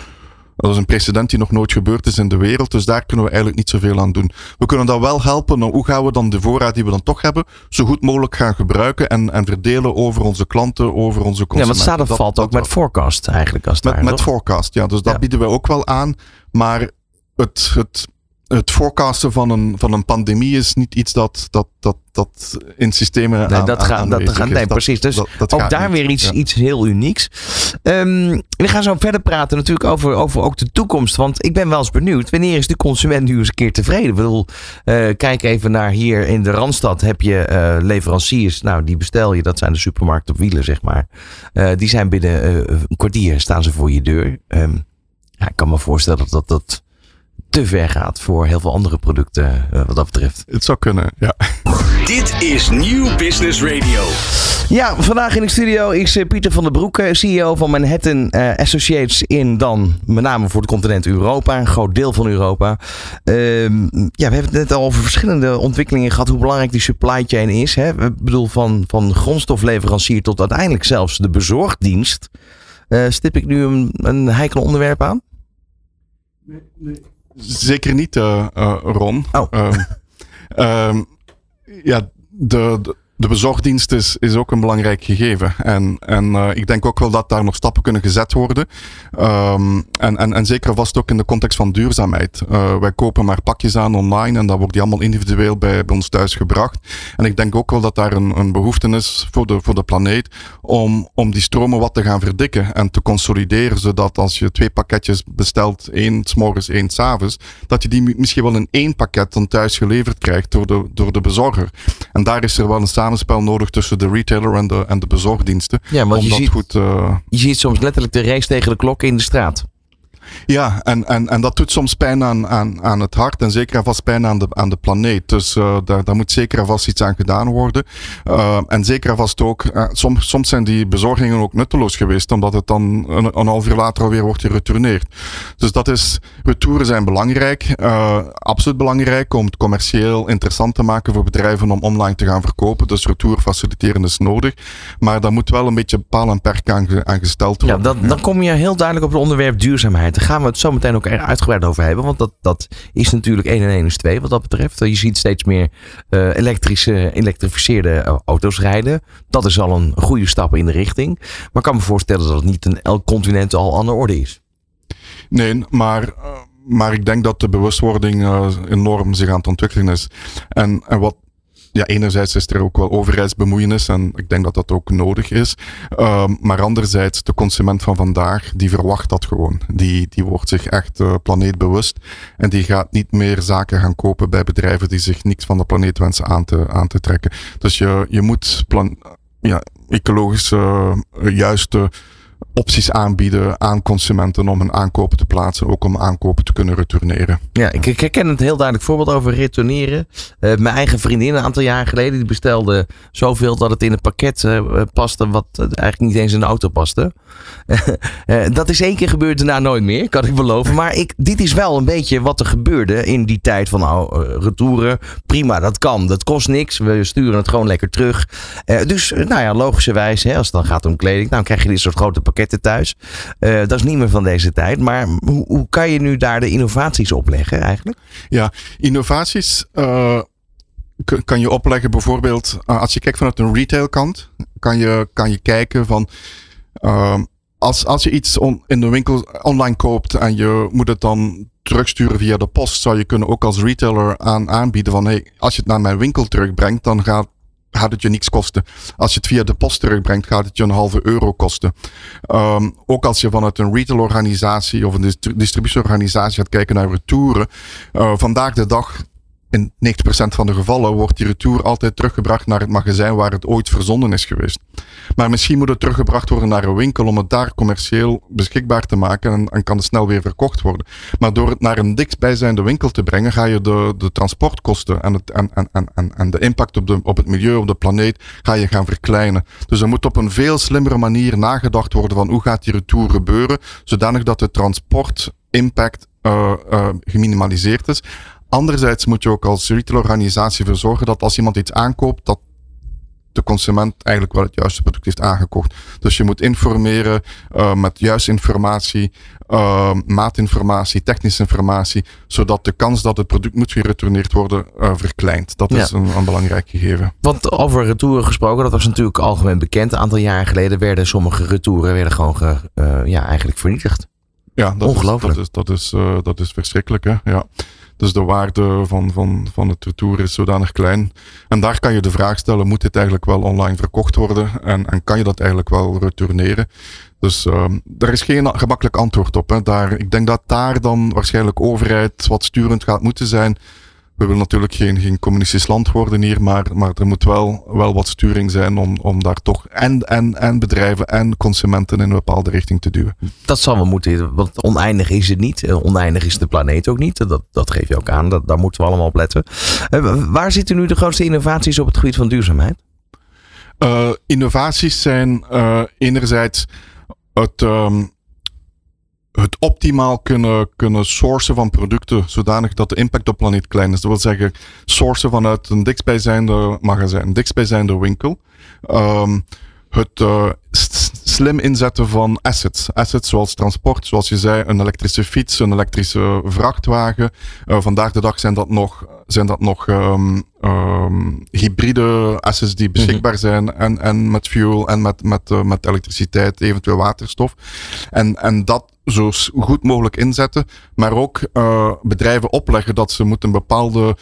Speaker 4: dat was een precedent die nog nooit gebeurd is in de wereld. Dus daar kunnen we eigenlijk niet zoveel aan doen. We kunnen dan wel helpen. Nou, hoe gaan we dan de voorraad die we dan toch hebben, zo goed mogelijk gaan gebruiken en, en verdelen over onze klanten, over onze
Speaker 1: Ja,
Speaker 4: consumenten.
Speaker 1: want staat of
Speaker 4: Dat-
Speaker 1: valt
Speaker 4: dat
Speaker 1: ook met forecast eigenlijk. Als het
Speaker 4: Met, met forecast, ja. Dus dat
Speaker 1: Ja.
Speaker 4: bieden wij ook wel aan. Maar het, het, het forecasten van een, van een pandemie is niet iets dat, dat, dat, dat in systemen
Speaker 1: Nee,
Speaker 4: aan,
Speaker 1: dat gaat, dat gaat, nee, precies. Dus
Speaker 4: dat- dat
Speaker 1: ook daar
Speaker 4: niet.
Speaker 1: weer iets,
Speaker 4: Ja.
Speaker 1: iets heel unieks. Ehm, we gaan zo verder praten natuurlijk over, over ook de toekomst. Want ik ben wel eens benieuwd. Wanneer is de consument nu eens een keer tevreden? Ik bedoel, eh, kijk even naar hier in de Randstad. Heb je eh, leveranciers. Nou, die bestel je. Dat zijn de supermarkten op wielen, zeg maar. Eh, die zijn binnen een kwartier staan ze voor je deur. Ehm, ja, ik kan me voorstellen dat dat te ver gaat voor heel veel andere producten eh, wat dat betreft.
Speaker 4: Het zou kunnen, ja.
Speaker 2: Dit is Nieuw Business Radio.
Speaker 1: Ja, vandaag in de studio is eh, Pieter van der Broek, eh, CEO van Manhattan Associates in dan met name voor het continent Europa, een groot deel van Europa. Ehm, ja, we hebben het net al over verschillende ontwikkelingen gehad, hoe belangrijk die supply chain is. Hè? Ik bedoel, van, van grondstofleverancier tot uiteindelijk zelfs de bezorgdienst. Uh, stip ik nu een, een heikel onderwerp aan?
Speaker 4: Nee, nee. Zeker niet, uh, uh, Ron.
Speaker 1: Oh.
Speaker 4: Um, um, ja, de, de, de bezorgdienst is, is ook een belangrijk gegeven. En, en uh, ik denk ook wel dat daar nog stappen kunnen gezet worden. Um, en, en, zeker vast ook in de context van duurzaamheid. Uh, wij kopen maar pakjes aan online en dan wordt die allemaal individueel bij, bij ons thuis gebracht. En ik denk ook wel dat daar een, een behoefte is voor de, voor de planeet om, om die stromen wat te gaan verdikken en te consolideren. Zodat als je twee pakketjes bestelt, één s morgens, één s avonds, dat je die misschien wel in één pakket dan thuis geleverd krijgt door de, door de bezorger. En daar is er wel een samenspel nodig tussen de retailer en de, en de bezorgdiensten.
Speaker 1: Ja, want
Speaker 4: om
Speaker 1: je
Speaker 4: dat
Speaker 1: ziet,
Speaker 4: goed, uh,
Speaker 1: je ziet soms letterlijk de race tegen de klok in de straat.
Speaker 4: Ja, en, en, en dat doet soms pijn aan, aan, aan het hart en zeker en vast pijn aan de, aan de planeet. Dus uh, daar, daar moet zeker en vast iets aan gedaan worden. Uh, en zeker en vast ook, uh, soms, soms zijn die bezorgingen ook nutteloos geweest, omdat het dan een, een half uur later alweer wordt geretourneerd. Dus dat is, retouren zijn belangrijk, absoluut belangrijk om het commercieel interessant te maken voor bedrijven om online te gaan verkopen. Dus retour faciliteren is nodig. Maar daar moet wel een beetje paal en perk aan, aan gesteld worden.
Speaker 1: Ja, dan, dan kom je heel duidelijk op het onderwerp duurzaamheid. Daar gaan we het zo meteen ook uitgebreid over hebben. Want dat, dat is natuurlijk 1 en 1 is 2 wat dat betreft. Je ziet steeds meer uh, elektrische, elektrificeerde auto's rijden. Dat is al een goede stap in de richting. Maar ik kan me voorstellen dat het niet in elk continent al aan de orde is.
Speaker 4: Nee, maar... Uh, maar ik denk dat de bewustwording enorm zich aan het ontwikkelen is. En, en wat ja, enerzijds is er ook wel overheidsbemoeienis en ik denk dat dat ook nodig is. Um, maar anderzijds, de consument van vandaag, die verwacht dat gewoon. Die, die wordt zich echt uh, planeetbewust en die gaat niet meer zaken gaan kopen bij bedrijven die zich niks van de planeet wensen aan te, aan te trekken. Dus je, je moet plan, ja, ecologische, uh, juiste opties aanbieden aan consumenten om hun aankopen te plaatsen, ook om aankopen te kunnen retourneren.
Speaker 1: Ja, ik, herken het heel duidelijk voorbeeld over retourneren. Uh, mijn eigen vriendin een aantal jaar geleden, die bestelde zoveel dat het in een pakket uh, paste wat eigenlijk niet eens in de auto paste. dat is één keer gebeurd, daarna nooit meer, kan ik beloven. Maar ik, dit is wel een beetje wat er gebeurde in die tijd van nou, retouren. Prima, dat kan, dat kost niks. We sturen het gewoon lekker terug. dus nou ja, logischerwijs, hè, als het dan gaat om kleding, nou krijg je dit soort grote pakketten thuis. Uh, dat is niet meer van deze tijd. Maar hoe, hoe, kan je nu daar de innovaties opleggen eigenlijk?
Speaker 4: Ja, innovaties uh, kan je opleggen bijvoorbeeld uh, als je kijkt vanuit een retailkant. Kan je, kan je kijken van als, als je iets in de winkel online koopt en je moet het dan terugsturen via de post, zou je kunnen ook als retailer aan, aanbieden van hey, als je het naar mijn winkel terugbrengt, dan gaat gaat het je niks kosten. Als je het via de post terugbrengt, gaat het je een halve euro kosten. Um, ook als je vanuit een retailorganisatie of een distributieorganisatie gaat kijken naar retouren. Uh, vandaag de dag in 90% van de gevallen wordt die retour altijd teruggebracht naar het magazijn waar het ooit verzonden is geweest. Maar misschien moet het teruggebracht worden naar een winkel om het daar commercieel beschikbaar te maken en, kan het snel weer verkocht worden. Maar door het naar een dichtstbijzijnde winkel te brengen, ga je de, de transportkosten en, het, en, en, en, en de impact op, de, op het milieu, op de planeet, ga je gaan verkleinen. Dus er moet op een veel slimmere manier nagedacht worden van hoe gaat die retour gebeuren, zodanig dat de transport impact uh, uh, geminimaliseerd is. Anderzijds moet je ook als retailorganisatie ervoor zorgen dat als iemand iets aankoopt, dat de consument eigenlijk wel het juiste product heeft aangekocht. Dus je moet informeren uh, met juiste informatie, uh, maatinformatie, technische informatie, zodat de kans dat het product moet geretourneerd worden uh, verkleint. Dat is ja. een, een, belangrijk gegeven.
Speaker 1: Want over retouren gesproken, dat was natuurlijk algemeen bekend. Een aantal jaren geleden werden sommige retouren werden gewoon ge, ja, eigenlijk vernietigd.
Speaker 4: Ja, dat
Speaker 1: Ongelooflijk.
Speaker 4: Is, dat, is, dat, is, dat is verschrikkelijk. Hè? Ja. Dus de waarde van, van, van het retour is zodanig klein. En daar kan je de vraag stellen, moet dit eigenlijk wel online verkocht worden? En, en kan je dat eigenlijk wel retourneren? Dus daar is geen gemakkelijk antwoord op. Hè. Daar, ik denk dat daar dan waarschijnlijk overheid wat sturend gaat moeten zijn we willen natuurlijk geen, geen communistisch land worden hier, maar, maar er moet wel, wel wat sturing zijn om, om daar toch en, en, en bedrijven en consumenten in een bepaalde richting te duwen.
Speaker 1: Dat zal wel moeten, want oneindig is het niet. Eh, oneindig is de planeet ook niet. Dat, dat geef je ook aan, dat, daar moeten we allemaal op letten. Uh, waar zitten nu de grootste innovaties op het gebied van duurzaamheid?
Speaker 4: Uh, innovaties zijn enerzijds het... Um, het optimaal kunnen, kunnen sourcen van producten zodanig dat de impact op planeet klein is. Dat wil zeggen, sourcen vanuit een dichtstbijzijnde magazijn, dichtstbijzijnde winkel. Um, het uh, slim inzetten van assets. Assets zoals transport, zoals je zei, een elektrische fiets, een elektrische vrachtwagen. Uh, vandaag de dag zijn dat nog, zijn dat nog um, um, hybride assets die beschikbaar mhm. zijn. En, en met fuel en met, met, uh, met elektriciteit, eventueel waterstof. En, en dat zo goed mogelijk inzetten. Maar ook bedrijven opleggen dat ze moeten een bepaalde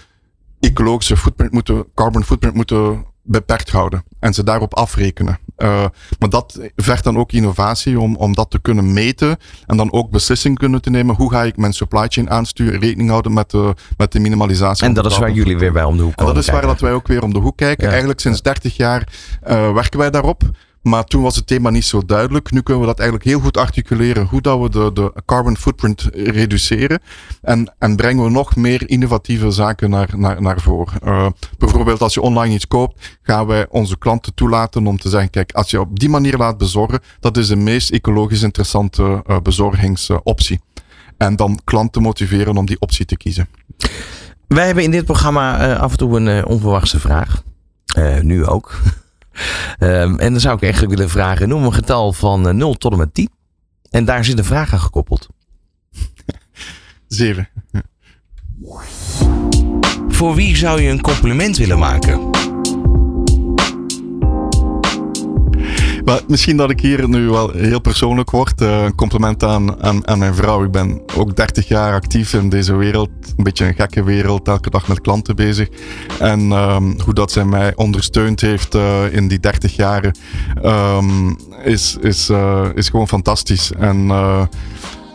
Speaker 4: ecologische footprint moeten, carbon footprint moeten beperkt houden en ze daarop afrekenen. Uh, maar dat vergt dan ook innovatie om, om dat te kunnen meten en dan ook beslissingen kunnen te nemen. Hoe ga ik mijn supply chain aansturen, rekening houden met de, met de minimalisatie.
Speaker 1: En dat is waar jullie weer bij om de hoek komen.
Speaker 4: En dat is waar dat wij ook weer om de hoek kijken. Eigenlijk sinds 30 jaar uh, werken wij daarop. Maar toen was het thema niet zo duidelijk. Nu kunnen we dat eigenlijk heel goed articuleren hoe dat we de, de carbon footprint reduceren. En, en brengen we nog meer innovatieve zaken naar, naar, naar voren. Uh, bijvoorbeeld als je online iets koopt, gaan wij onze klanten toelaten om te zeggen, kijk, als je op die manier laat bezorgen, dat is de meest ecologisch interessante uh, bezorgingsoptie. En dan klanten motiveren om die optie te kiezen.
Speaker 1: Wij hebben in dit programma uh, af en toe een onverwachte vraag. nu ook. Um, en dan zou ik eigenlijk willen vragen, noem een getal van 0 tot en met 10. En daar zit een vraag aan gekoppeld.
Speaker 4: 7.
Speaker 1: Voor wie zou je een compliment willen maken?
Speaker 4: Maar misschien dat ik hier nu wel heel persoonlijk word. Uh, een compliment aan, aan, aan, mijn vrouw. Ik ben ook 30 jaar actief in deze wereld. Een beetje een gekke wereld. Elke dag met klanten bezig. En um, hoe dat zij mij ondersteund heeft uh, in die 30 jaren um, is, is, uh, is gewoon fantastisch. En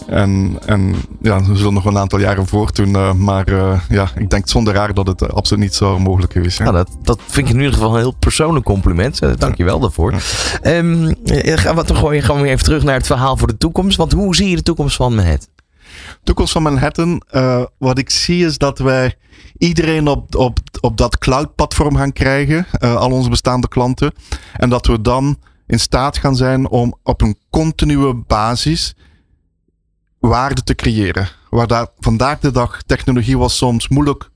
Speaker 4: en, en ja, we zullen nog een aantal jaren voortdoen. Uh, maar uh, ja, ik denk zonder raar dat het uh, absoluut niet zo mogelijk geweest
Speaker 1: zijn. Nou, dat, dat vind ik in ieder geval een heel persoonlijk compliment. Dank je wel daarvoor. Ja. Um, gaan we gaan we even terug naar het verhaal voor de toekomst. Want hoe zie je de toekomst van Manhattan?
Speaker 4: De toekomst van Manhattan, wat ik zie is dat wij iedereen op, op, op dat cloud-platform gaan krijgen. al onze bestaande klanten. En dat we dan in staat gaan zijn om op een continue basis waarde te creëren. Waar daar vandaag de dag technologie was soms moeilijk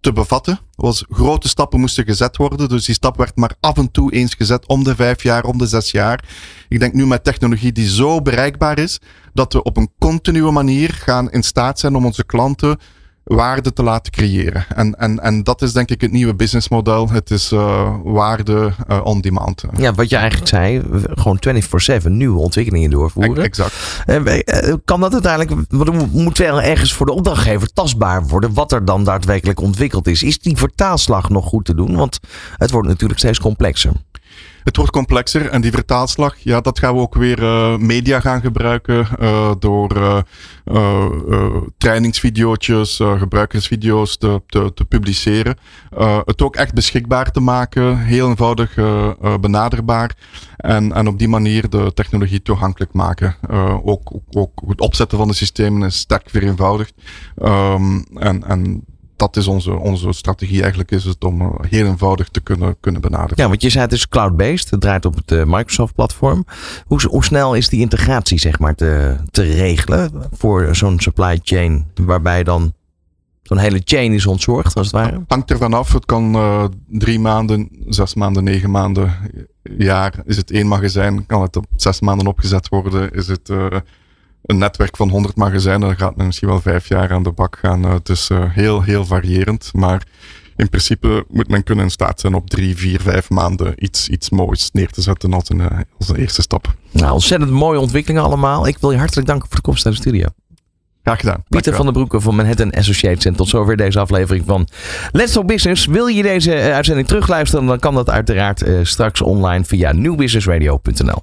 Speaker 4: te bevatten. Was grote stappen moesten gezet worden. Dus die stap werd maar af en toe eens gezet om de vijf jaar, om de zes jaar. Ik denk nu met technologie die zo bereikbaar is, dat we op een continue manier gaan in staat zijn om onze klanten waarde te laten creëren. En, en, en dat is denk ik het nieuwe businessmodel. Het is uh, waarde uh, on demand.
Speaker 1: Ja, wat je eigenlijk zei, gewoon 24-7 nieuwe ontwikkelingen doorvoeren.
Speaker 4: Exact.
Speaker 1: Uh, kan dat uiteindelijk, moet wel ergens voor de opdrachtgever tastbaar worden wat er dan daadwerkelijk ontwikkeld is? Is die vertaalslag nog goed te doen? Want het wordt natuurlijk steeds complexer.
Speaker 4: Het wordt complexer en die vertaalslag, ja, dat gaan we ook weer uh, media gaan gebruiken uh, door uh, trainingsvideo's, gebruikersvideo's te, te, te publiceren. het ook echt beschikbaar te maken, heel eenvoudig benaderbaar. En, en op die manier de technologie toegankelijk maken. ook, ook het opzetten van de systemen is sterk vereenvoudigd. Um, en, en dat is onze, onze strategie eigenlijk, is het om eh, heel eenvoudig te kunnen, kunnen benaderen.
Speaker 1: Ja, want je zei het is cloud-based, het draait op het uh, Microsoft-platform. Hoe, hoe snel is die integratie zeg maar te, te regelen voor zo'n supply chain, waarbij dan zo'n hele chain is ontzorgd, als het ware?
Speaker 4: Hangt er vanaf. Het kan uh, drie maanden, zes maanden, negen maanden, jaar. Is het één magazijn, kan het op zes maanden opgezet worden. Is het uh, een netwerk van 100 magazijnen, dan gaat men misschien wel vijf jaar aan de bak gaan. Het is uh, heel, heel variërend. Maar in principe moet men kunnen in staat zijn op drie, vier, vijf maanden iets, iets moois neer te zetten als een, eh, als een eerste stap.
Speaker 1: Nou, ontzettend mooie ontwikkelingen allemaal. Ik wil je hartelijk danken voor de komst naar de studio.
Speaker 4: Graag gedaan.
Speaker 1: Pieter van der Broeke van Manhattan Associates. En tot zover deze aflevering van Let's Talk Business. Wil je deze eh, uitzending terugluisteren? Dan kan dat uiteraard straks online via nieuwbusinessradio.nl.